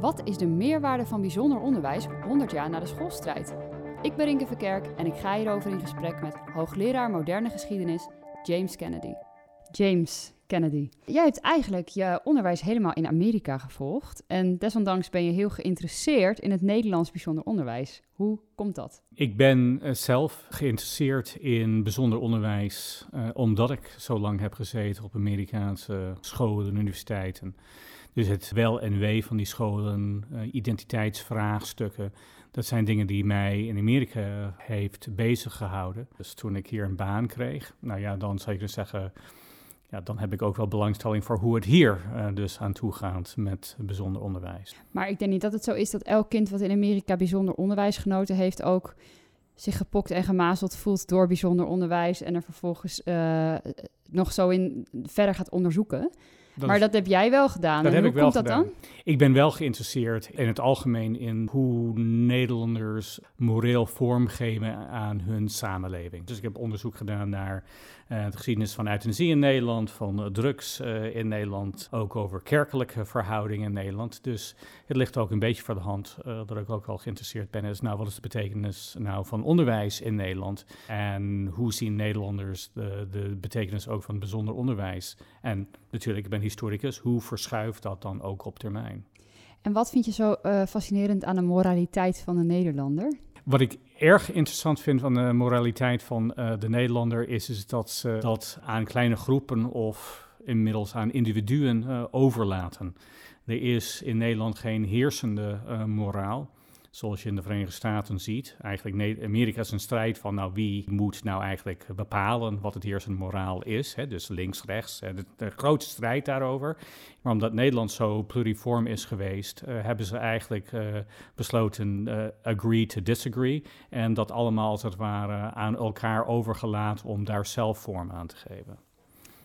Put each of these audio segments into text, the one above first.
Wat is de meerwaarde van bijzonder onderwijs 100 jaar na de schoolstrijd? Ik ben Rinke Verkerk en ik ga hierover in gesprek met hoogleraar moderne geschiedenis James Kennedy. James Kennedy, jij hebt eigenlijk je onderwijs helemaal in Amerika gevolgd en desondanks ben je heel geïnteresseerd in het Nederlands bijzonder onderwijs. Hoe komt dat? Ik ben uh, zelf geïnteresseerd in bijzonder onderwijs uh, omdat ik zo lang heb gezeten op Amerikaanse scholen en universiteiten. Dus het wel en wee van die scholen, uh, identiteitsvraagstukken, dat zijn dingen die mij in Amerika heeft bezig gehouden. Dus toen ik hier een baan kreeg, nou ja, dan zou je kunnen zeggen, ja, dan heb ik ook wel belangstelling voor hoe het hier uh, dus aan toe gaat met bijzonder onderwijs. Maar ik denk niet dat het zo is dat elk kind wat in Amerika bijzonder onderwijs genoten heeft ook zich gepokt en gemazeld voelt door bijzonder onderwijs en er vervolgens uh, nog zo in verder gaat onderzoeken. Dat maar is, dat heb jij wel gedaan. Dat en heb hoe ik wel komt gedaan. dat dan? Ik ben wel geïnteresseerd in het algemeen in hoe Nederlanders moreel vormgeven aan hun samenleving. Dus ik heb onderzoek gedaan naar uh, de geschiedenis van euthanasie in Nederland, van uh, drugs uh, in Nederland, ook over kerkelijke verhoudingen in Nederland. Dus het ligt ook een beetje voor de hand dat ik ook al geïnteresseerd ben. Is nou, wat is de betekenis nou van onderwijs in Nederland? En hoe zien Nederlanders de, de betekenis ook van bijzonder onderwijs? En natuurlijk, ik ben historicus, hoe verschuift dat dan ook op termijn? En wat vind je zo fascinerend aan de moraliteit van de Nederlander? Wat ik erg interessant vind van de moraliteit van uh, de Nederlander is, is dat ze dat aan kleine groepen of inmiddels aan individuen uh, overlaten. Er is in Nederland geen heersende moraal zoals je in de Verenigde Staten ziet. Eigenlijk Amerika is een strijd van nou, wie moet nou eigenlijk bepalen wat het heersende moraal is. Hè? Dus links, rechts, de, de, grote strijd daarover. Maar omdat Nederland zo pluriform is geweest, uh, hebben ze eigenlijk uh, besloten uh, agree to disagree. En dat allemaal als het ware aan elkaar overgelaten om daar zelf vorm aan te geven.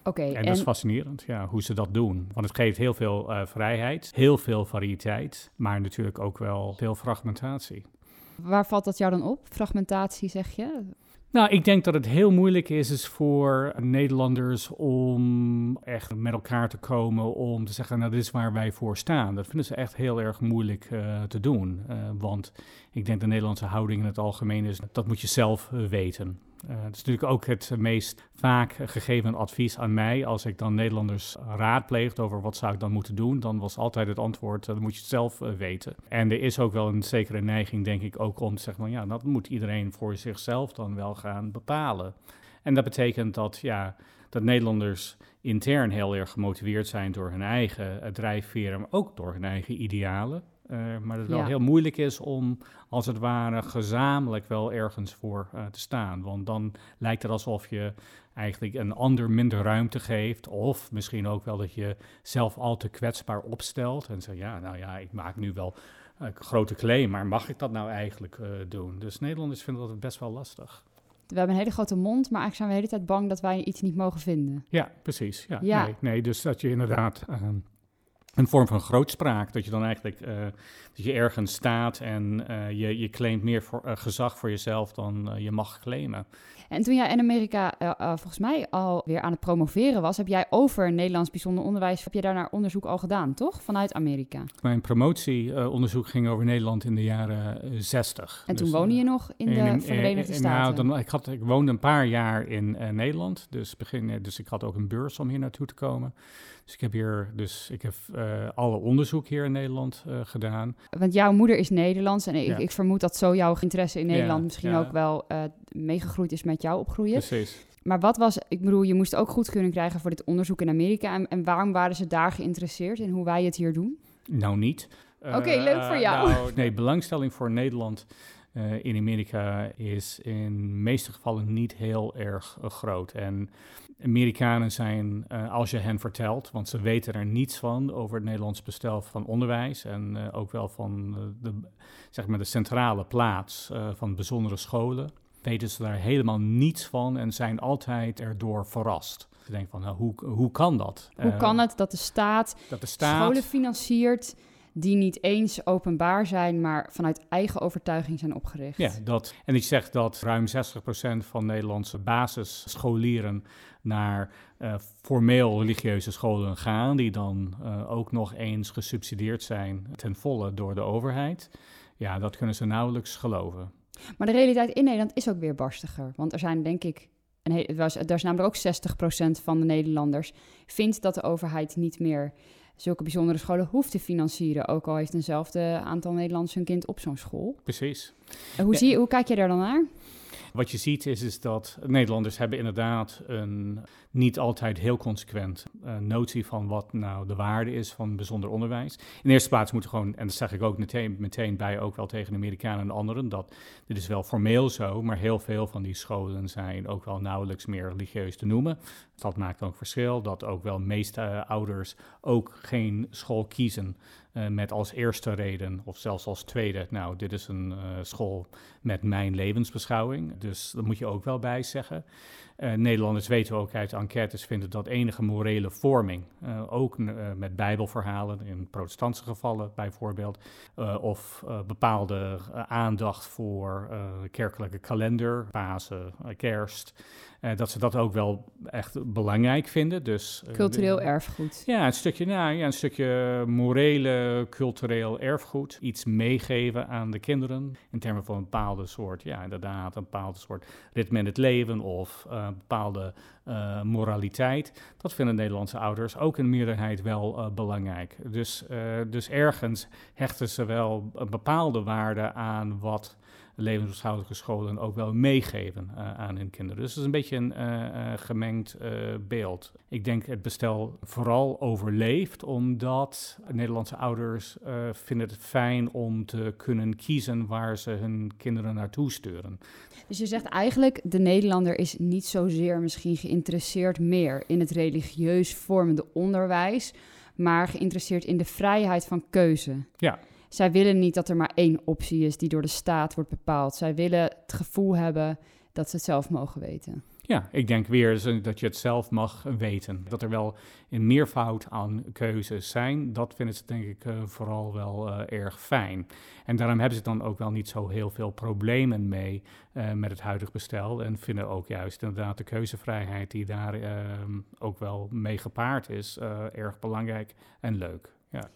Okay, en, en dat is fascinerend, ja, hoe ze dat doen. Want het geeft heel veel uh, vrijheid, heel veel variëteit, maar natuurlijk ook wel veel fragmentatie. Waar valt dat jou dan op? Fragmentatie, zeg je? Nou, ik denk dat het heel moeilijk is, is voor Nederlanders om echt met elkaar te komen om te zeggen, nou, dit is waar wij voor staan. Dat vinden ze echt heel erg moeilijk uh, te doen. Uh, want ik denk de Nederlandse houding in het algemeen is, dat moet je zelf weten. Uh, is natuurlijk ook het meest vaak gegeven advies aan mij. Als ik dan Nederlanders raadpleegd over wat zou ik dan moeten doen, dan was altijd het antwoord, dat moet je zelf uh, weten. En er is ook wel een zekere neiging, denk ik, ook om te zeggen, van, ja, dat moet iedereen voor zichzelf dan wel gaan bepalen. En dat betekent dat, ja, dat Nederlanders intern heel erg gemotiveerd zijn door hun eigen drijfveren, maar ook door hun eigen idealen. Uh, maar dat het wel ja. heel moeilijk is om als het ware gezamenlijk wel ergens voor uh, te staan. Want dan lijkt het alsof je eigenlijk een ander minder ruimte geeft. Of misschien ook wel dat je zelf al te kwetsbaar opstelt. En zegt, ja, nou ja, ik maak nu wel een grote claim, maar mag ik dat nou eigenlijk uh, doen? Dus Nederlanders vinden dat best wel lastig. We hebben een hele grote mond, maar eigenlijk zijn we de hele tijd bang dat wij iets niet mogen vinden. Ja, precies. Ja, ja. Nee, nee, dus dat je inderdaad... Een vorm van grootspraak. Dat je dan eigenlijk uh, dat je ergens staat en uh, je, je claimt meer voor, uh, gezag voor jezelf dan je mag claimen. En toen jij in Amerika volgens mij alweer aan het promoveren was, heb jij over Nederlands bijzonder onderwijs, heb je daar naar onderzoek al gedaan, toch? Vanuit Amerika. Mijn promotieonderzoek ging over Nederland in de jaren 60. En toen dus, woonde je nog in de in, Verenigde Staten? Nou, dan, ik, had, ik woonde een paar jaar in Nederland, dus, begin, dus ik had ook een beurs om hier naartoe te komen. Dus ik heb hier, dus ik heb uh, alle onderzoek hier in Nederland uh, gedaan. Want jouw moeder is Nederlands en ik, ja. ik vermoed dat zo jouw interesse in Nederland ja, misschien ja. ook wel uh, meegegroeid is met jou opgroeien. Precies. Maar wat was, ik bedoel, je moest ook goed kunnen krijgen voor dit onderzoek in Amerika. En, en waarom waren ze daar geïnteresseerd in hoe wij het hier doen? Nou, niet. Oké, okay, leuk voor jou. Nou, nee, belangstelling voor Nederland uh, in Amerika is in de meeste gevallen niet heel erg uh, groot. En Amerikanen zijn, als je hen vertelt, want ze weten er niets van over het Nederlands bestel van onderwijs en ook wel van de, zeg maar de centrale plaats van bijzondere scholen, weten ze daar helemaal niets van en zijn altijd erdoor verrast. Je denkt van, nou, hoe, hoe kan dat? Hoe kan het dat de staat, dat de staat scholen financiert die niet eens openbaar zijn, maar vanuit eigen overtuiging zijn opgericht. Ja, dat. En ik zeg dat ruim 60% van Nederlandse basisscholieren naar uh, formeel religieuze scholen gaan, die dan uh, ook nog eens gesubsidieerd zijn ten volle door de overheid. Ja, dat kunnen ze nauwelijks geloven. Maar de realiteit in Nederland is ook weer barstiger. Want er zijn denk ik, een er, was, er is namelijk ook 60% van de Nederlanders vindt dat de overheid niet meer zulke bijzondere scholen hoeft te financieren. Ook al heeft eenzelfde aantal Nederlanders hun kind op zo'n school. Precies. Hoe, zie je, hoe kijk je daar dan naar? Wat je ziet is, is dat Nederlanders hebben inderdaad een niet altijd heel consequent uh, notie van wat nou de waarde is van bijzonder onderwijs. In de eerste plaats moeten gewoon, en dat zeg ik ook meteen, meteen bij, ook wel tegen de Amerikanen en anderen, dat dit is wel formeel zo, maar heel veel van die scholen zijn ook wel nauwelijks meer religieus te noemen. Dat maakt ook verschil, dat ook wel meeste ouders ook geen school kiezen uh, met als eerste reden, of zelfs als tweede, nou, dit is een uh, school met mijn levensbeschouwing. Dus dat moet je ook wel bij zeggen. Uh, Nederlanders weten ook uit enquêtes vinden dat enige morele vorming, ook met bijbelverhalen, in protestantse gevallen bijvoorbeeld, of bepaalde aandacht voor kerkelijke kalender, Pasen, Kerst, dat ze dat ook wel echt belangrijk vinden. Dus, Cultureel erfgoed. Ja, een stukje, nou, ja, een stukje morele, cultureel erfgoed. Iets meegeven aan de kinderen in termen van een bepaalde soort, ja, inderdaad, een bepaalde soort ritme in het leven of bepaalde uh, moraliteit. Dat vinden Nederlandse ouders ook in meerderheid wel belangrijk. Dus, dus ergens hechten ze wel een bepaalde waarde aan wat levensbeschouwelijke scholen ook wel meegeven uh, aan hun kinderen. Dus het is een beetje een uh, uh, gemengd beeld. Ik denk het bestel vooral overleeft omdat Nederlandse ouders vinden het fijn om te kunnen kiezen waar ze hun kinderen naartoe sturen. Dus je zegt eigenlijk, de Nederlander is niet zozeer misschien geïnteresseerd meer in het religieus vormende onderwijs, maar geïnteresseerd in de vrijheid van keuze. Ja. Zij willen niet dat er maar één optie is die door de staat wordt bepaald. Zij willen het gevoel hebben dat ze het zelf mogen weten. Ja, ik denk weer dat je het zelf mag weten. Dat er wel een meervoud aan keuzes zijn, dat vinden ze denk ik uh, vooral wel uh, erg fijn. En daarom hebben ze dan ook wel niet zo heel veel problemen mee met het huidig bestel. En vinden ook juist inderdaad de keuzevrijheid die daar ehm, ook wel mee gepaard is, erg belangrijk en leuk. Ja.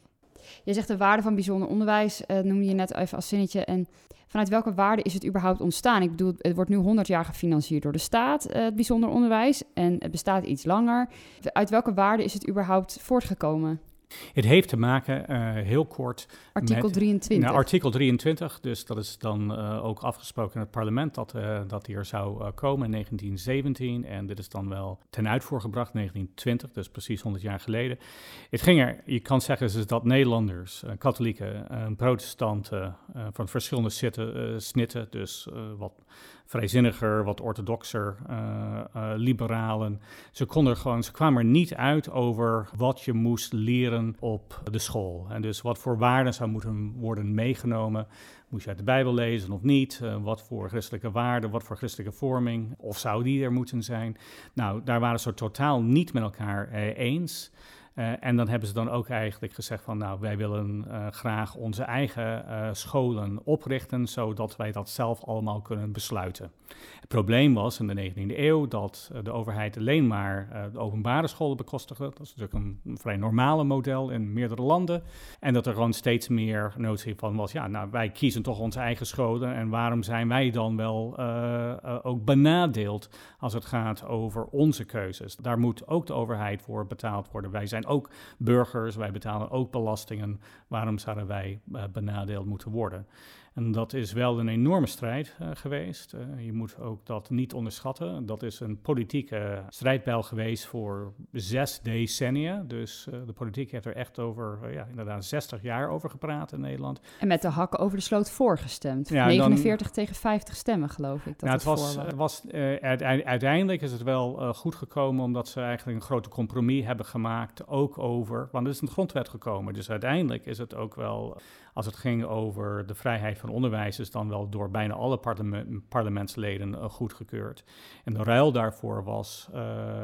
Je zegt de waarde van bijzonder onderwijs, uh, noemde je net even als zinnetje. En vanuit welke waarde is het überhaupt ontstaan? Ik bedoel, het wordt nu 100 jaar gefinancierd door de staat, uh, het bijzonder onderwijs. En het bestaat iets langer. Uit welke waarde is het überhaupt voortgekomen? Het heeft te maken, uh, heel kort. Artikel met, 23. Nou, artikel 23, dus dat is dan uh, ook afgesproken in het parlement dat, uh, dat hier zou komen in 1917. En dit is dan wel ten uitvoer gebracht in 1920, dus precies 100 jaar geleden. Het ging er, je kan zeggen, is dat Nederlanders, katholieken, protestanten van verschillende zitten, snitten, dus wat vrijzinniger, wat orthodoxer, uh, uh, liberalen. Ze, konden gewoon, ze kwamen er niet uit over wat je moest leren op de school. En dus wat voor waarden zou moeten worden meegenomen. Moest je uit de Bijbel lezen of niet? Uh, wat voor christelijke waarden, wat voor christelijke vorming? Of zou die er moeten zijn? Nou, daar waren ze totaal niet met elkaar eens. Uh, en dan hebben ze dan ook eigenlijk gezegd van nou, wij willen uh, graag onze eigen uh, scholen oprichten, zodat wij dat zelf allemaal kunnen besluiten. Het probleem was in de 19e eeuw dat de overheid alleen maar de openbare scholen bekostigde. Dat is natuurlijk een, een, vrij normale model in meerdere landen. En dat er gewoon steeds meer notie van was, ja, nou, wij kiezen toch onze eigen scholen en waarom zijn wij dan wel ook benadeeld als het gaat over onze keuzes? Daar moet ook de overheid voor betaald worden. Wij zijn ook burgers, wij betalen ook belastingen. Waarom zouden wij uh, benadeeld moeten worden? En dat is wel een enorme strijd uh, geweest. Uh, je moet ook dat niet onderschatten. Dat is een politieke strijdbijl geweest voor zes decennia. Dus uh, de politiek heeft er echt over, ja, inderdaad, 60 jaar over gepraat in Nederland. En met de hakken over de sloot voorgestemd. Ja, 49 dan, tegen 50 stemmen, geloof ik. Dat ja, het, was, was. uiteindelijk is het wel goed gekomen omdat ze eigenlijk een grote compromis hebben gemaakt. Ook over, want er is een grondwet gekomen. Dus uiteindelijk is het ook wel, als het ging over de vrijheid van van onderwijs is dan wel door bijna alle parlementsleden uh, goedgekeurd. En de ruil daarvoor was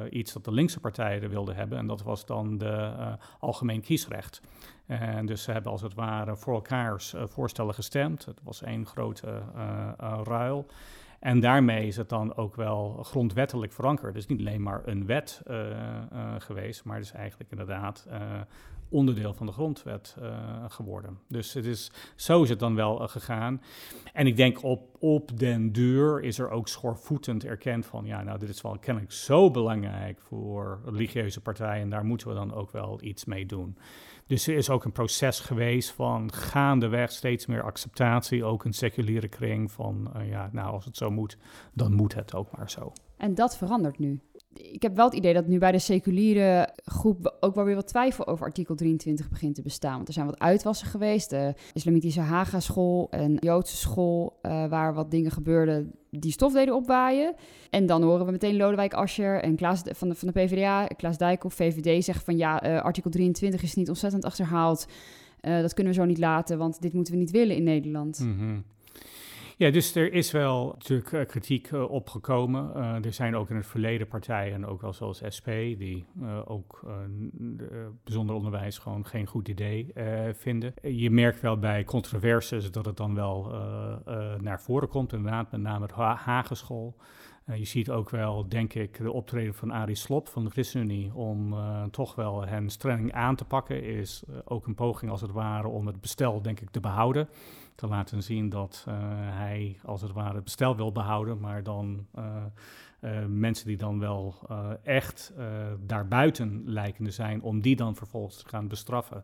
iets dat de linkse partijen wilden hebben. En dat was dan de algemeen kiesrecht. En dus ze hebben als het ware voor elkaars voorstellen gestemd. Het was één grote ruil. En daarmee is het dan ook wel grondwettelijk verankerd. Dus niet alleen maar een wet geweest, maar is eigenlijk inderdaad onderdeel van de grondwet geworden. Dus het is, zo is het dan wel gegaan. En ik denk op, op den duur is er ook schoorvoetend erkend van, ja, nou, dit is wel kennelijk zo belangrijk voor religieuze partijen en daar moeten we dan ook wel iets mee doen. Dus er is ook een proces geweest van gaandeweg steeds meer acceptatie, ook een seculiere kring van, uh, ja, nou als het zo moet, dan moet het ook maar zo. En dat verandert nu ik heb wel het idee dat nu bij de seculiere groep ook wel weer wat twijfel over artikel 23 begint te bestaan. Want er zijn wat uitwassen geweest. De islamitische Haga-school en Joodse school, uh, waar wat dingen gebeurden die stof deden opwaaien. En dan horen we meteen Lodewijk Asscher en Klaas van de, van de PvdA, Klaas Dijkhoff, VVD, zeggen van ja, uh, artikel 23 is niet ontzettend achterhaald. Uh, dat kunnen we zo niet laten, want dit moeten we niet willen in Nederland. Mm. Ja, dus er is wel natuurlijk uh, kritiek uh, opgekomen. Uh, er zijn ook in het verleden partijen, ook wel zoals SP, die ook bijzonder onderwijs gewoon geen goed idee vinden. Je merkt wel bij controversies dat het dan wel naar voren komt, inderdaad, met name het ha Hageschool. je ziet ook wel, denk ik, de optreden van Arie Slop van de ChristenUnie om toch wel hen streng aan te pakken, is ook een poging als het ware om het bestel, denk ik, te behouden te laten zien dat uh, hij als het ware het bestel wil behouden, maar dan uh, uh, mensen die dan wel echt daarbuiten lijken te zijn, om die dan vervolgens te gaan bestraffen.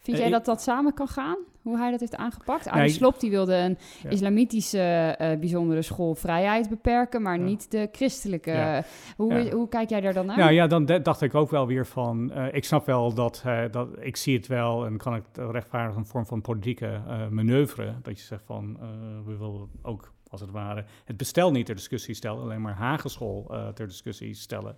Vind jij dat dat samen kan gaan? Hoe hij dat heeft aangepakt? Arie Slop die wilde een ja. islamitische uh, bijzondere school vrijheid beperken, maar ja. niet de christelijke. Ja. Hoe, hoe kijk jij daar dan naar? Nou ja, dan dacht ik ook wel weer van, uh, ik snap wel dat, uh, dat, ik zie het wel en kan ik rechtvaardig een vorm van politieke manoeuvre, dat je zegt van, we willen ook als het ware het bestel niet ter discussie stellen, alleen maar Hageschool uh, ter discussie stellen.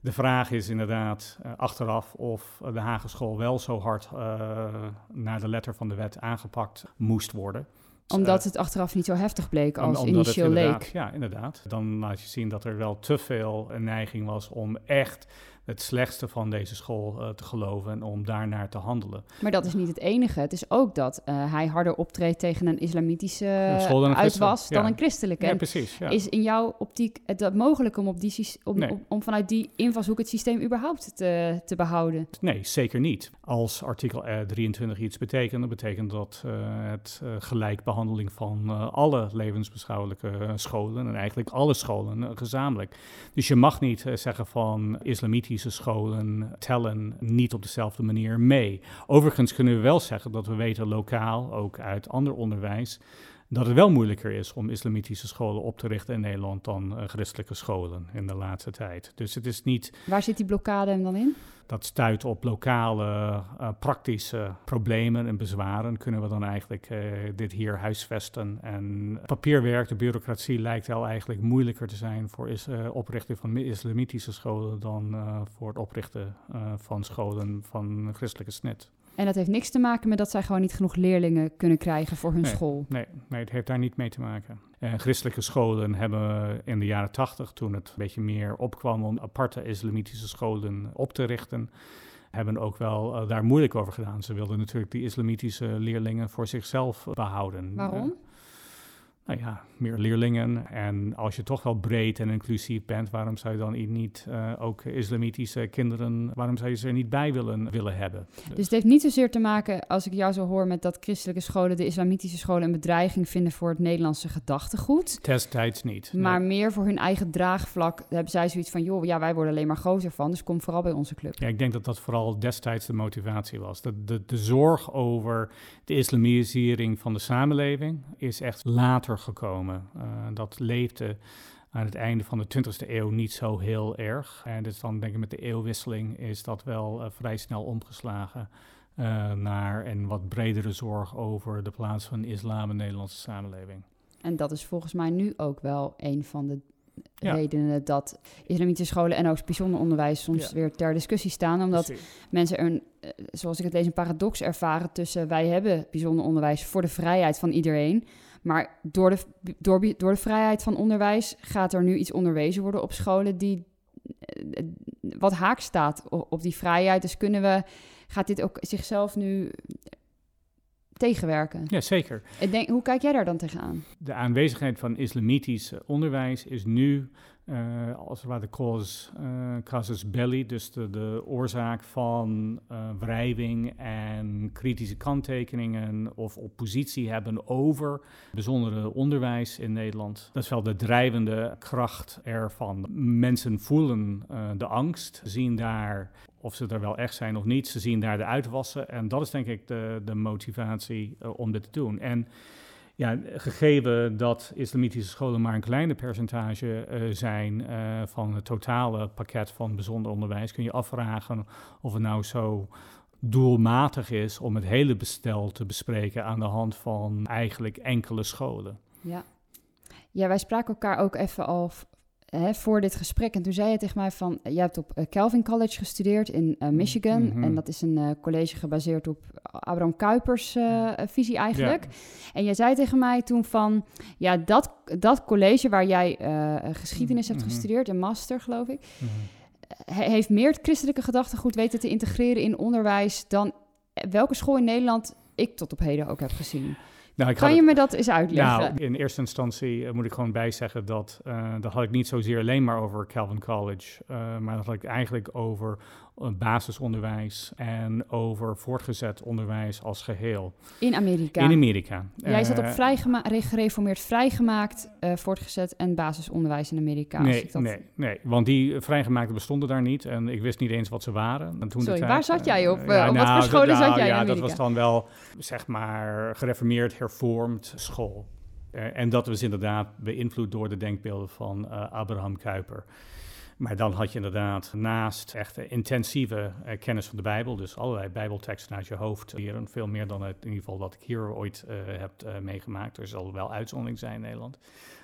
De vraag is inderdaad uh, achteraf of de Hageschool wel zo hard uh, naar de letter van de wet aangepakt moest worden omdat het achteraf niet zo heftig bleek als om, initieel leek. Ja, inderdaad. Dan laat je zien dat er wel te veel een neiging was om echt het slechtste van deze school uh, te geloven en om daarnaar te handelen. Maar dat is niet het enige. Het is ook dat uh, hij harder optreedt tegen een islamitische een uitwas dan een christelijke. Ja, precies. Ja. Is in jouw optiek het mogelijk om, op die, om, nee. om, om, vanuit die invalshoek het systeem überhaupt te, te behouden? Nee, zeker niet. Als artikel 23 iets betekent, dan betekent dat uh, het gelijkbehandeling van alle levensbeschouwelijke scholen en eigenlijk alle scholen gezamenlijk. Dus je mag niet zeggen van islamitisch scholen tellen niet op dezelfde manier mee. Overigens kunnen we wel zeggen dat we weten lokaal, ook uit ander onderwijs, dat het wel moeilijker is om islamitische scholen op te richten in Nederland dan uh, christelijke scholen in de laatste tijd. Dus het is niet. Waar zit die blokkade hem dan in? Dat stuit op lokale uh, praktische problemen en bezwaren. Kunnen we dan eigenlijk uh, dit hier huisvesten? En papierwerk, de bureaucratie lijkt wel eigenlijk moeilijker te zijn voor is, oprichten van islamitische scholen dan voor het oprichten van scholen van christelijke snit. En dat heeft niks te maken met dat zij gewoon niet genoeg leerlingen kunnen krijgen voor hun nee, school. Nee, nee, het heeft daar niet mee te maken. Uh, christelijke scholen hebben in de jaren tachtig, toen het een beetje meer opkwam om aparte islamitische scholen op te richten, hebben ook wel uh, daar moeilijk over gedaan. Ze wilden natuurlijk die islamitische leerlingen voor zichzelf behouden. Waarom? Nou ja, meer leerlingen. En als je toch wel breed en inclusief bent, waarom zou je dan niet uh, ook islamitische kinderen, waarom zou je ze er niet bij willen, willen hebben? Dus. dus het heeft niet zozeer te maken, als ik jou zo hoor, met dat christelijke scholen, de islamitische scholen een bedreiging vinden voor het Nederlandse gedachtegoed. Destijds niet. Maar nee. meer voor hun eigen draagvlak hebben zij zoiets van, joh, ja, wij worden alleen maar gozer van, dus kom vooral bij onze club. Ja, ik denk dat dat vooral destijds de motivatie was. De, de, de zorg over de islamisering van de samenleving is echt later gekomen. Uh, dat leefde aan het einde van de 20e eeuw niet zo heel erg. En dus dan denk ik met de eeuwwisseling is dat wel uh, vrij snel omgeslagen uh, naar een wat bredere zorg over de plaats van islam in de Nederlandse samenleving. En dat is volgens mij nu ook wel een van de redenen dat islamitische scholen en ook bijzonder onderwijs soms weer ter discussie staan. Omdat mensen een, eh, zoals ik het lees, een paradox ervaren tussen wij hebben bijzonder onderwijs voor de vrijheid van iedereen. Maar door de, door, door de vrijheid van onderwijs gaat er nu iets onderwezen worden op scholen die eh, wat haak staat op die vrijheid. Dus kunnen we, gaat dit ook zichzelf nu tegenwerken. Ja, zeker. Ik denk, hoe kijk jij daar dan tegenaan? De aanwezigheid van islamitisch onderwijs is nu uh, als het ware de cause, uh, casus belli, dus de, de oorzaak van uh, wrijving en kritische kanttekeningen of oppositie hebben over bijzondere onderwijs in Nederland. Dat is wel de drijvende kracht ervan. Mensen voelen de angst, zien daar of ze er wel echt zijn of niet. Ze zien daar de uitwassen. En dat is denk ik de, de motivatie uh, om dit te doen. En ja, gegeven dat islamitische scholen maar een kleine percentage uh, zijn uh, van het totale pakket van bijzonder onderwijs, kun je afvragen of het nou zo doelmatig is om het hele bestel te bespreken aan de hand van eigenlijk enkele scholen. Ja. Ja, wij spraken elkaar ook even al hè, voor dit gesprek. En toen zei je tegen mij van, jij hebt op uh, Calvin College gestudeerd in uh, Michigan. Mm -hmm. En dat is een uh, college gebaseerd op Abraham Kuypers visie eigenlijk. Ja. En jij zei tegen mij toen van, ja, dat, dat college waar jij geschiedenis hebt Mhm. gestudeerd, een master geloof ik, he heeft meer het christelijke gedachtegoed weten te integreren in onderwijs dan welke school in Nederland ik tot op heden ook heb gezien. Nou, kan je het... me dat eens uitleggen? Nou, in eerste instantie uh, moet ik gewoon bijzeggen dat uh, dat had ik niet zozeer alleen maar over Calvin College, uh, maar dat had ik eigenlijk over basisonderwijs en over voortgezet onderwijs als geheel. In Amerika? In Amerika. Jij zat op vrijgema gereformeerd vrijgemaakt, voortgezet en basisonderwijs in Amerika. Nee, dat... nee, nee, want die vrijgemaakte bestonden daar niet en ik wist niet eens wat ze waren. En toen Sorry, tijd, waar zat jij op? ja, op nou, wat voor scholen nou, zat jij ja, in Amerika? dat was dan wel, zeg maar, gereformeerd, hervormd school. Uh, en dat was inderdaad beïnvloed door de denkbeelden van Abraham Kuyper. Maar dan had je inderdaad naast echt intensieve uh, kennis van de Bijbel, dus allerlei Bijbelteksten uit je hoofd leren, veel meer dan het, in ieder geval wat ik hier ooit heb meegemaakt. Er zal wel uitzondering zijn in Nederland.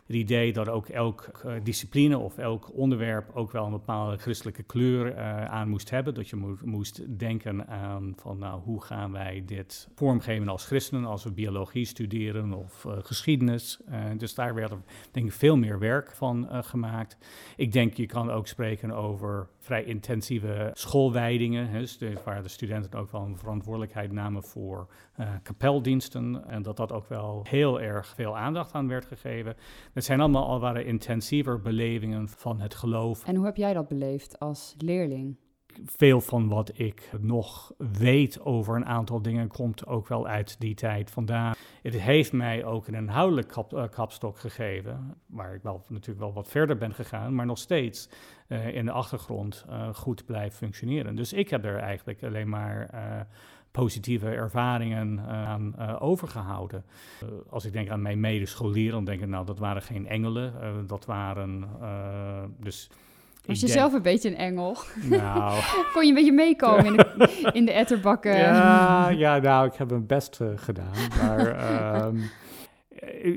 Het idee dat ook elk discipline of elk onderwerp ook wel een bepaalde christelijke kleur aan moest hebben. Dat je mo moest denken aan van nou, hoe gaan wij dit vormgeven als christenen, als we biologie studeren of uh, geschiedenis. Dus daar werd er denk ik veel meer werk van gemaakt. Ik denk je kan ook spreken over vrij intensieve schoolwijdingen, dus waar de studenten ook wel een verantwoordelijkheid namen voor uh, kapeldiensten en dat dat ook wel heel erg veel aandacht aan werd gegeven. Het zijn allemaal al waren intensiever belevingen van het geloof. En hoe heb jij dat beleefd als leerling? Veel van wat ik nog weet over een aantal dingen komt ook wel uit die tijd vandaan. Het heeft mij ook een inhoudelijk kap, uh, kapstok gegeven, waar ik wel natuurlijk wel wat verder ben gegaan, maar nog steeds uh, in de achtergrond uh, goed blijft functioneren. Dus ik heb er eigenlijk alleen maar positieve ervaringen aan uh, overgehouden. Uh, als ik denk aan mijn medescholieren, dan denk ik, nou, dat waren geen engelen. Dat waren dus. Was je denk... zelf een beetje een engel? Nou. Kon je een beetje meekomen in de, in de etterbakken? Ja, ja, nou, ik heb mijn best gedaan. Maar. Um,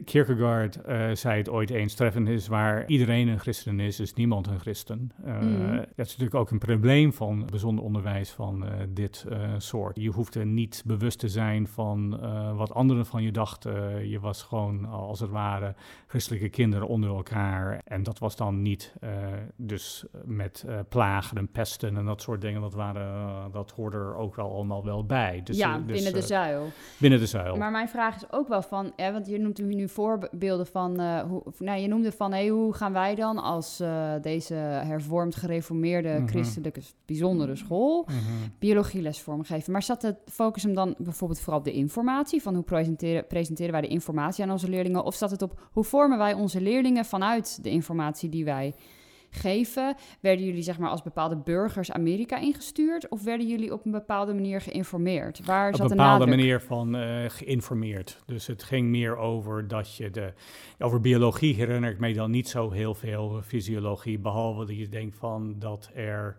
Kierkegaard uh, zei het ooit eens treffend is waar iedereen een christen is, is niemand een christen. Uh, mm. Dat is natuurlijk ook een probleem van bijzonder onderwijs van uh, dit soort. Je hoeft er niet bewust te zijn van wat anderen van je dachten. je was gewoon als het ware christelijke kinderen onder elkaar. En dat was dan niet dus met plagen en pesten en dat soort dingen. Dat, waren, dat hoorde er ook wel allemaal wel bij. Dus, ja, dus, binnen de zuil. Binnen de zuil. Maar mijn vraag is ook wel van, ja, want je noemt u nu voorbeelden van, uh, hoe, nou, je noemde van, hey, hoe gaan wij dan als uh, deze hervormd gereformeerde -hmm. christelijke bijzondere school mm -hmm. biologieles vormgeven? Maar zat de focus hem dan bijvoorbeeld vooral op de informatie, van hoe presenteren, presenteren wij de informatie aan onze leerlingen? Of zat het op hoe vormen wij onze leerlingen vanuit de informatie die wij geven? Werden jullie zeg maar als bepaalde burgers Amerika ingestuurd of werden jullie op een bepaalde manier geïnformeerd? Waar op zat een bepaalde manier van uh, geïnformeerd. Dus het ging meer over dat je de over biologie herinner ik mij dan niet zo heel veel fysiologie, behalve dat je denkt van dat er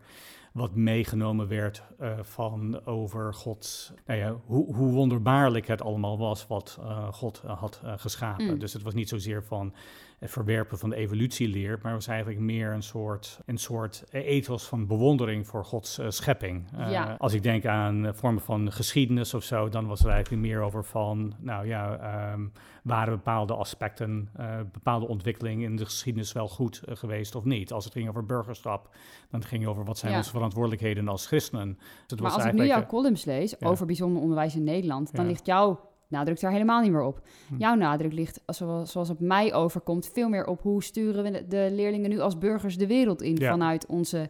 wat meegenomen werd uh, van over God, nou ja, hoe, hoe, wonderbaarlijk het allemaal was wat uh, God had geschapen. Mm. Dus het was niet zozeer van verwerpen van de evolutieleer, maar was eigenlijk meer een soort, een soort ethos van bewondering voor Gods uh, schepping. Uh, Als ik denk aan vormen van geschiedenis of zo, dan was er eigenlijk meer over van, nou ja, um, waren bepaalde aspecten, uh, bepaalde ontwikkelingen in de geschiedenis wel goed geweest of niet. Als het ging over burgerschap, dan ging het over wat zijn onze verantwoordelijkheden als christenen. Dus maar als ik nu jouw columns lees over bijzonder onderwijs in Nederland, dan ligt jouw nadruk daar helemaal niet meer op. Hm. Jouw nadruk ligt, zoals, zoals op mij overkomt, veel meer op hoe sturen we de leerlingen nu als burgers de wereld in vanuit onze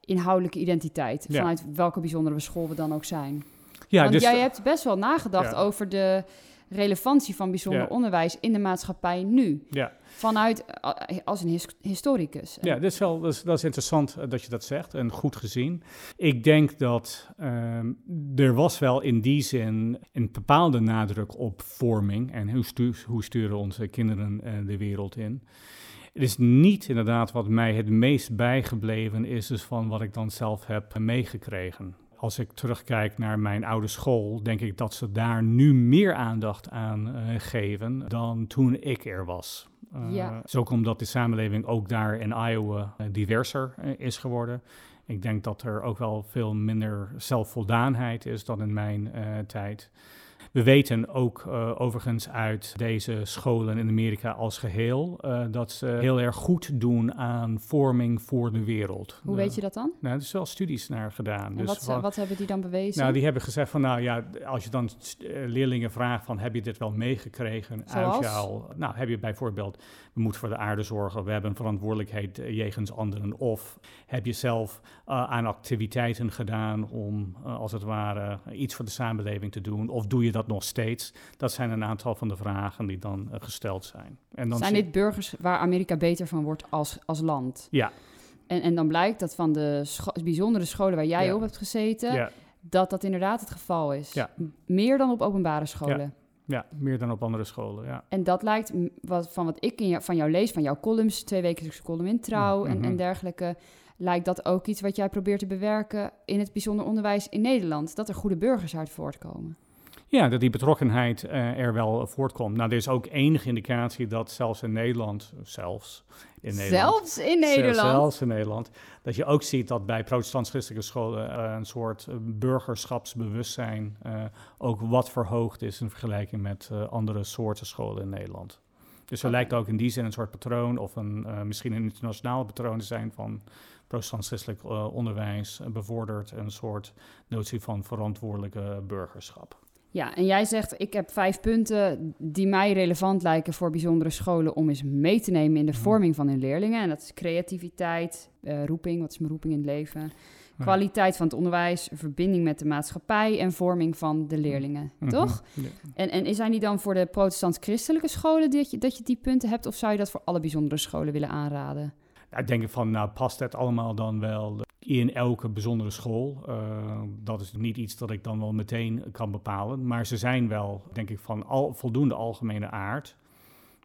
inhoudelijke identiteit. Vanuit welke bijzondere school we dan ook zijn. Ja, Want dus, jij hebt best wel nagedacht over de relevantie van bijzonder onderwijs in de maatschappij nu. Ja. Vanuit eh, als een historicus. Ja, dat is, wel, dat is, dat is, interessant eh, dat je dat zegt en goed gezien. Ik denk dat ehm, er was wel in die zin een bepaalde nadruk op vorming en hoe, hoe sturen onze kinderen uh, de wereld in. Het is niet inderdaad wat mij het meest bijgebleven is, dus van wat ik dan zelf heb meegekregen als ik terugkijk naar mijn oude school, denk ik dat ze daar nu meer aandacht aan uh, geven dan toen ik er was. Uh, ja. Zo komt dat de samenleving ook daar in Iowa uh, diverser is geworden. Ik denk dat er ook wel veel minder zelfvoldaanheid is dan in mijn tijd. We weten ook uh, overigens uit deze scholen in Amerika als geheel uh, dat ze heel erg goed doen aan vorming voor de wereld. Hoe weet je dat dan? Nou, er is wel studies naar gedaan. En dus wat, wat, hebben die dan bewezen? Nou, die hebben gezegd van, nou ja, als je dan uh, leerlingen vraagt van, heb je dit wel meegekregen uit jou? Nou, heb je bijvoorbeeld, we moeten voor de aarde zorgen, we hebben een verantwoordelijkheid jegens anderen. Of heb je zelf aan activiteiten gedaan om, als het ware, iets voor de samenleving te doen? Of doe je dat nog steeds? Dat zijn een aantal van de vragen die dan uh, gesteld zijn. En dan zijn dit burgers waar Amerika beter van wordt als, als land? Ja. En, en dan blijkt dat van de bijzondere scholen waar jij op hebt gezeten, ja. dat dat inderdaad het geval is. Ja. Meer dan op openbare scholen. Ja. Ja, meer dan op andere scholen, ja. En dat lijkt, wat, van wat ik in jou, van jou lees, van jouw columns, twee wekelijkse column in Trouw en, en mhm. dergelijke, lijkt dat ook iets wat jij probeert te bewerken in het bijzonder onderwijs in Nederland. Dat er goede burgers uit voortkomen. Ja, dat die betrokkenheid uh, er wel voortkomt. Nou, er is ook enige indicatie dat zelfs in Nederland, zelfs in Nederland... Zelfs in Nederland? Zelfs in Nederland. Dat je ook ziet dat bij protestants-christelijke scholen uh, een soort burgerschapsbewustzijn uh, ook wat verhoogd is in vergelijking met andere soorten scholen in Nederland. Dus er lijkt ook in die zin een soort patroon of een, misschien een internationaal patroon te zijn van protestants-christelijk onderwijs bevordert een soort notie van verantwoordelijke burgerschap. Ja, en jij zegt, ik heb vijf punten die mij relevant lijken voor bijzondere scholen om eens mee te nemen in de mhm. vorming van hun leerlingen. En dat is creativiteit, uh, roeping, wat is mijn roeping in het leven, kwaliteit van het onderwijs, verbinding met de maatschappij en vorming van de leerlingen, mhm. toch? En, en zijn die dan voor de protestants-christelijke scholen dat je, dat je die punten hebt, of zou je dat voor alle bijzondere scholen willen aanraden? Ik denk van, nou past het allemaal dan wel in elke bijzondere school. Uh, dat is niet iets dat ik dan wel meteen kan bepalen. Maar ze zijn wel, denk ik, van al, voldoende algemene aard.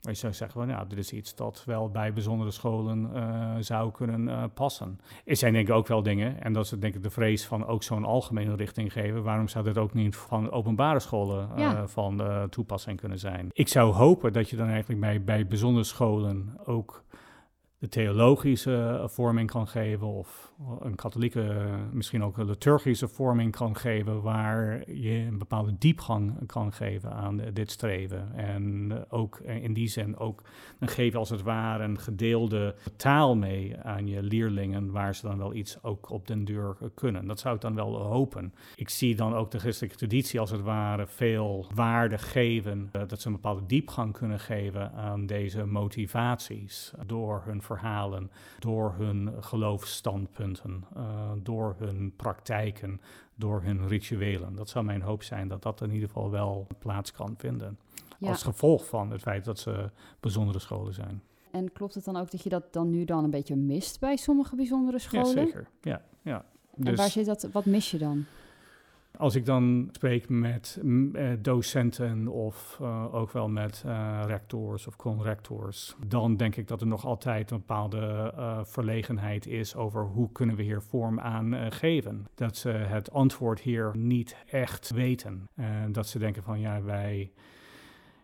Je zou zeggen, well, nou, dit is iets dat wel bij bijzondere scholen uh, zou kunnen uh, passen. Er zijn denk ik ook wel dingen, en dat is denk ik de vrees van ook zo'n algemene richting geven. Waarom zou dit ook niet van openbare scholen ja. van toepassing kunnen zijn? Ik zou hopen dat je dan eigenlijk bij, bij bijzondere scholen ook de theologische vorming kan geven of een katholieke, misschien ook een liturgische vorming kan geven, waar je een bepaalde diepgang kan geven aan dit streven. En ook in die zin ook een geven als het ware een gedeelde taal mee aan je leerlingen, waar ze dan wel iets ook op den deur kunnen. Dat zou ik dan wel hopen. Ik zie dan ook de christelijke traditie als het ware veel waarde geven, eh, dat ze een bepaalde diepgang kunnen geven aan deze motivaties door hun verhalen, door hun geloofsstandpunt uh, door hun praktijken, door hun rituelen. Dat zou mijn hoop zijn dat dat in ieder geval wel plaats kan vinden. Als gevolg van het feit dat ze bijzondere scholen zijn. En klopt het dan ook dat je dat dan nu dan een beetje mist bij sommige bijzondere scholen? Ja, zeker. Ja, ja. Dus, en waar zit dat, wat mis je dan? Als ik dan spreek met uh, docenten of uh, ook wel met uh, rectors of conrectors, dan denk ik dat er nog altijd een bepaalde verlegenheid is over hoe kunnen we hier vorm aan geven. Dat ze het antwoord hier niet echt weten. En dat ze denken van ja, wij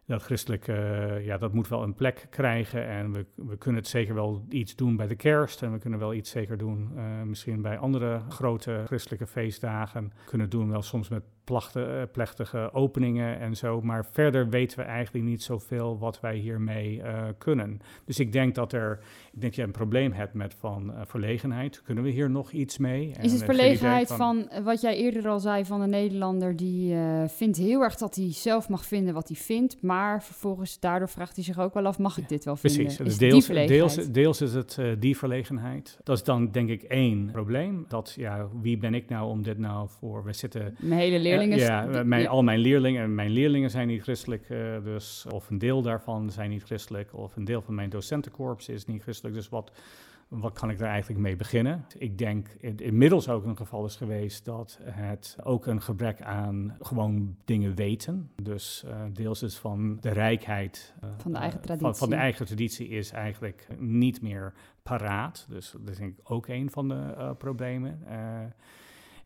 dat christelijk, uh, ja, dat moet wel een plek krijgen. En we, we kunnen het zeker wel iets doen bij de kerst. En we kunnen wel iets zeker doen, uh, misschien bij andere grote christelijke feestdagen. Kunnen doen wel soms met plachte, uh, plechtige openingen en zo. Maar verder weten we eigenlijk niet zoveel wat wij hiermee kunnen. Dus ik denk dat er, ik denk dat je een probleem hebt met van verlegenheid. Kunnen we hier nog iets mee? Is het verlegenheid van, van, wat jij eerder al zei van een Nederlander die vindt heel erg dat hij zelf mag vinden wat hij vindt, maar vervolgens daardoor vraagt hij zich ook wel af, mag ik dit wel vinden? Precies, is deels, deels, deels is het die verlegenheid. Dat is dan denk ik één probleem. Dat, ja, wie ben ik nou om dit nou voor... We zitten... Mijn hele leerlingen... Ja, mijn, al mijn leerlingen, en mijn leerlingen zijn niet christelijk, uh, dus, of een deel daarvan zijn niet christelijk, of een deel van mijn docentenkorps is niet christelijk. Dus wat wat kan ik daar eigenlijk mee beginnen? Ik denk in, inmiddels ook een geval is geweest dat het ook een gebrek aan gewoon dingen weten. Dus uh, deels is van de rijkheid uh, van de eigen traditie. Van, van, de eigen traditie is eigenlijk niet meer paraat. Dus dat is denk ik ook een van de problemen.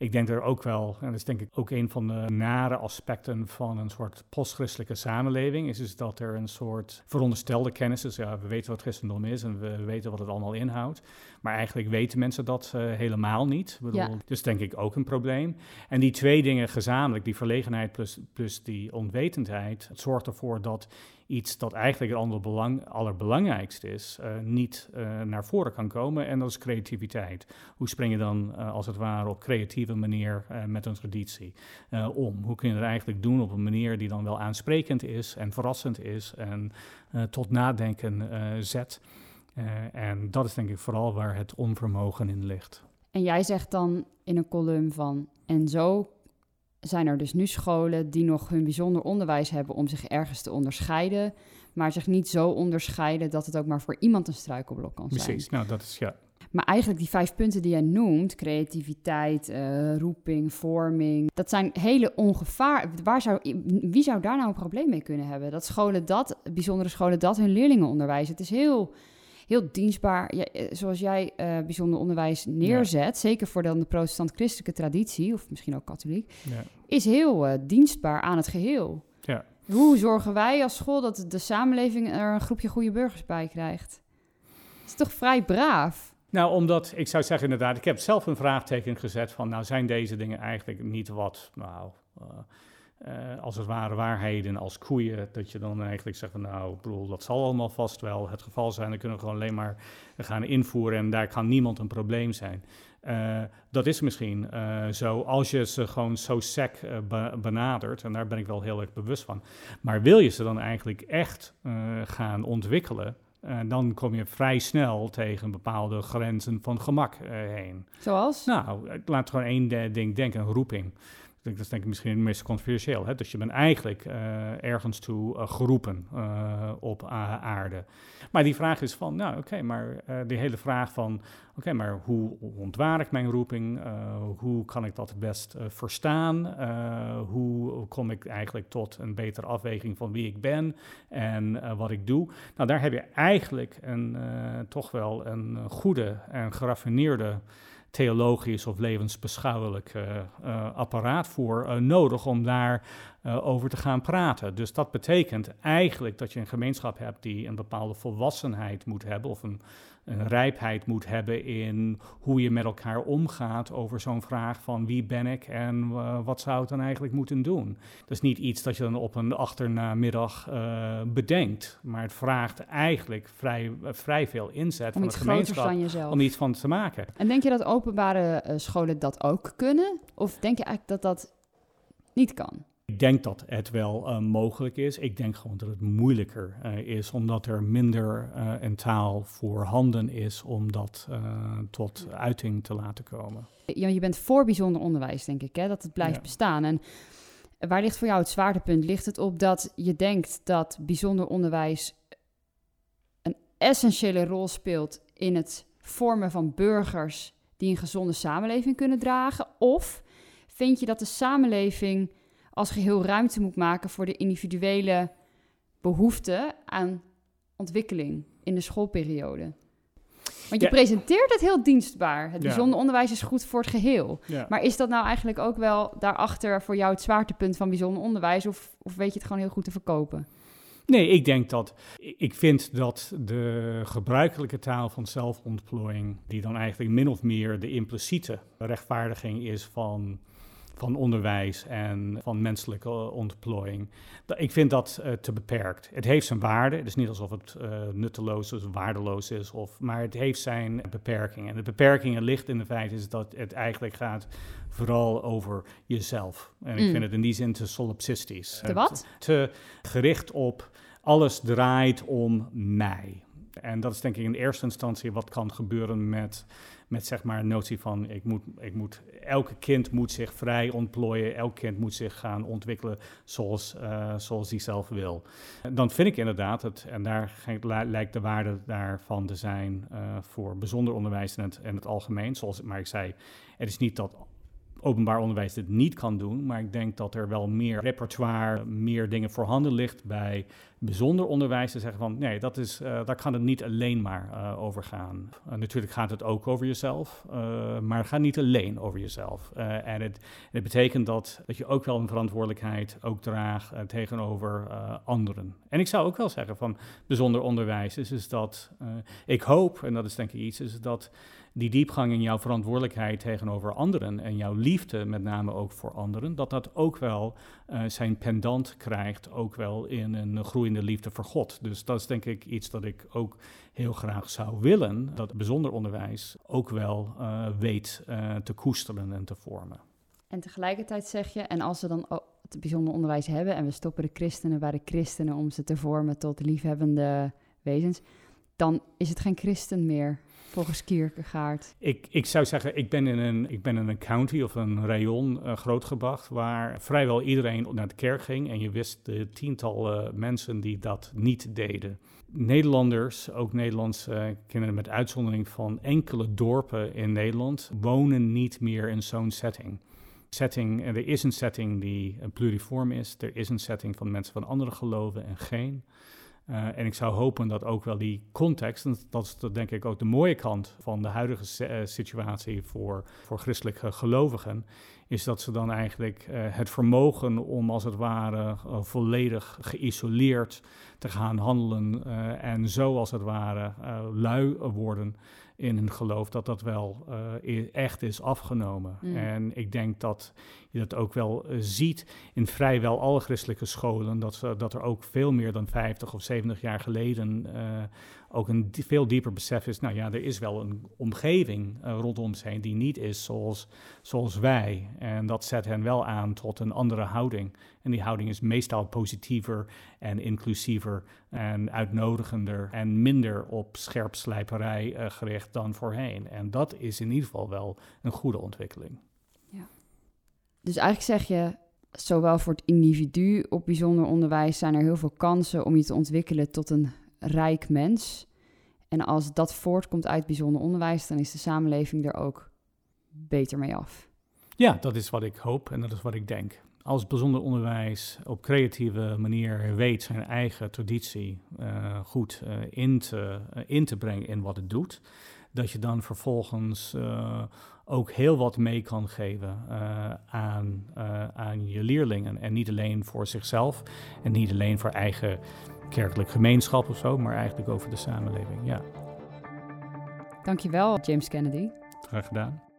Ik denk er ook wel, en dat is denk ik ook een van de nare aspecten van een soort postchristelijke samenleving, is dus dat er een soort veronderstelde kennis is. Ja, we weten wat christendom is en we weten wat het allemaal inhoudt. Maar eigenlijk weten mensen dat uh, helemaal niet. Bedoel, ja. Dus denk ik ook een probleem. En die twee dingen gezamenlijk, die verlegenheid plus, plus die onwetendheid, het zorgt ervoor dat iets dat eigenlijk het andere belang, allerbelangrijkste is, uh, niet uh, naar voren kan komen. En dat is creativiteit. Hoe spring je dan uh, als het ware op creatieve manier met een traditie om? Hoe kun je het eigenlijk doen op een manier die dan wel aansprekend is en verrassend is en tot nadenken zet? En dat is denk ik vooral waar het onvermogen in ligt. En jij zegt dan in een column van, en zo zijn er dus nu scholen die nog hun bijzonder onderwijs hebben om zich ergens te onderscheiden, maar zich niet zo onderscheiden dat het ook maar voor iemand een struikelblok kan zijn. Precies, nou dat is ja. Maar eigenlijk die vijf punten die jij noemt, creativiteit, uh, roeping, vorming, dat zijn hele ongevaar. Waar zou, wie zou daar nou een probleem mee kunnen hebben? Dat scholen dat, bijzondere scholen dat hun leerlingen onderwijzen. Het is heel heel dienstbaar, eh, zoals jij uh, bijzonder onderwijs neerzet, zeker voor dan de protestant-christelijke traditie, of misschien ook katholiek, ja. is heel uh, dienstbaar aan het geheel. Ja. Hoe zorgen wij als school dat de samenleving er een groepje goede burgers bij krijgt? Dat is toch vrij braaf? Nou, omdat ik zou zeggen inderdaad, ik heb zelf een vraagteken gezet van, nou zijn deze dingen eigenlijk niet wat, nou, uh, uh, als het ware waarheden als koeien, dat je dan eigenlijk zegt van nou, bedoel, dat zal allemaal vast wel het geval zijn. Dan kunnen we gewoon alleen maar gaan invoeren en daar kan niemand een probleem zijn. Uh, dat is misschien uh, zo als je ze gewoon zo sec be benadert, en daar ben ik wel heel erg bewust van. Maar wil je ze dan eigenlijk echt gaan ontwikkelen, dan kom je vrij snel tegen bepaalde grenzen van gemak heen. Zoals? Nou, laat gewoon één ding denken, een roeping dat is denk ik misschien het meest controversieel. Hè? Dus je bent eigenlijk uh, ergens toe uh, geroepen uh, op aarde. Maar die vraag is van, nou oké, maar die hele vraag van, oké, maar hoe ontwaar ik mijn roeping? hoe kan ik dat het best verstaan? hoe kom ik eigenlijk tot een betere afweging van wie ik ben en wat ik doe? Nou, daar heb je eigenlijk een, toch wel een goede en geraffineerde theologisch of levensbeschouwelijk uh, uh, apparaat voor uh, nodig om daar over te gaan praten. Dus dat betekent eigenlijk dat je een gemeenschap hebt die een bepaalde volwassenheid moet hebben of een een rijpheid moet hebben in hoe je met elkaar omgaat over zo'n vraag van wie ben ik en uh, wat zou het dan eigenlijk moeten doen. Dat is niet iets dat je dan op een achternamiddag uh, bedenkt, maar het vraagt eigenlijk vrij, vrij veel inzet om van de gemeenschap van jezelf. om iets van te maken. En denk je dat openbare scholen dat ook kunnen? Of denk je eigenlijk dat dat niet kan? Ik denk dat het wel uh, mogelijk is. Ik denk gewoon dat het moeilijker uh, is, omdat er minder uh, een taal voorhanden is om dat tot uiting te laten komen. Ja, je bent voor bijzonder onderwijs, denk ik, hè? dat het blijft ja. bestaan. En waar ligt voor jou het zwaartepunt? Ligt het op dat je denkt dat bijzonder onderwijs een essentiële rol speelt in het vormen van burgers die een gezonde samenleving kunnen dragen? Of vind je dat de samenleving als geheel ruimte moet maken voor de individuele behoefte aan ontwikkeling in de schoolperiode? Want je presenteert het heel dienstbaar. Het bijzonder onderwijs is goed voor het geheel. Maar is dat nou eigenlijk ook wel daarachter voor jou het zwaartepunt van bijzonder onderwijs? Of, of weet je het gewoon heel goed te verkopen? Nee, ik denk dat. Ik vind dat de gebruikelijke taal van zelfontplooiing, die dan eigenlijk min of meer de impliciete rechtvaardiging is van van onderwijs en van menselijke ontplooiing. Ik vind dat uh, te beperkt. Het heeft zijn waarde. Het is niet alsof het uh, nutteloos of waardeloos is, of, maar het heeft zijn beperkingen. En de beperkingen ligt in de feit is dat het eigenlijk gaat vooral over jezelf. En ik mm. vind het in die zin te solipsistisch. Te wat? Te gericht op alles draait om mij. En dat is denk ik in eerste instantie wat kan gebeuren met, met zeg maar notie van ik moet, ik moet, elke kind moet zich vrij ontplooien, elk kind moet zich gaan ontwikkelen zoals, uh, zoals hij zelf wil. Dan vind ik inderdaad, het, en daar lijkt de waarde daarvan te zijn uh, voor bijzonder onderwijs en het, het algemeen. Zoals maar ik zei, het is niet dat openbaar onderwijs dit niet kan doen. Maar ik denk dat er wel meer repertoire, meer dingen voorhanden ligt bij bijzonder onderwijs. Te zeggen van nee, dat is, uh, daar kan het niet alleen maar uh, over gaan. Uh, natuurlijk gaat het ook over jezelf, maar het gaat niet alleen over jezelf. en het, het, betekent dat, dat je ook wel een verantwoordelijkheid ook draagt tegenover anderen. En ik zou ook wel zeggen van bijzonder onderwijs is, is dat ik hoop, en dat is denk ik iets, is dat die diepgang in jouw verantwoordelijkheid tegenover anderen en jouw liefde met name ook voor anderen, dat dat ook wel uh, zijn pendant krijgt, ook wel in een groeiende liefde voor God. Dus dat is denk ik iets dat ik ook heel graag zou willen, dat bijzonder onderwijs ook wel uh, weet uh, te koesteren en te vormen. En tegelijkertijd zeg je, en als we dan het bijzonder onderwijs hebben en we stoppen de christenen bij de christenen om ze te vormen tot liefhebbende wezens, dan is het geen christen meer volgens Kierkegaard? Ik, ik zou zeggen, ik ben in een, ik ben in een county of een rayon uh, grootgebracht waar vrijwel iedereen naar de kerk ging en je wist de tientallen mensen die dat niet deden. Nederlanders, ook Nederlandse kinderen met uitzondering van enkele dorpen in Nederland, wonen niet meer in zo'n setting setting, er is een setting die een pluriform is. Er is een setting van mensen van andere geloven en geen. Uh, en ik zou hopen dat ook wel die context, en dat is denk ik ook de mooie kant van de huidige uh, situatie voor, voor christelijke gelovigen, is dat ze dan eigenlijk uh, het vermogen om als het ware volledig geïsoleerd te gaan handelen en zo als het ware lui worden in hun geloof, dat dat wel uh, echt is afgenomen. Mm. En ik denk dat je dat ook wel uh, ziet in vrijwel alle christelijke scholen, dat, dat er ook veel meer dan 50 of 70 jaar geleden uh, ook een veel dieper besef is, nou ja, er is wel een omgeving uh, rondom ze heen die niet is zoals, zoals wij. En dat zet hen wel aan tot een andere houding. En die houding is meestal positiever en inclusiever en uitnodigender en minder op scherpslijperij uh, gericht dan voorheen. En dat is in ieder geval wel een goede ontwikkeling. Dus eigenlijk zeg je, zowel voor het individu op bijzonder onderwijs zijn er heel veel kansen om je te ontwikkelen tot een rijk mens. En als dat voortkomt uit bijzonder onderwijs, dan is de samenleving er ook beter mee af. Ja, dat is wat ik hoop en dat is wat ik denk. Als bijzonder onderwijs op creatieve manier weet zijn eigen traditie uh, goed uh, in, te, uh, in te brengen in wat het doet, dat je dan vervolgens ook heel wat mee kan geven aan, aan je leerlingen. En niet alleen voor zichzelf en niet alleen voor eigen kerkelijk gemeenschap of zo, maar eigenlijk over de samenleving. Ja. Dankjewel, James Kennedy. Graag gedaan.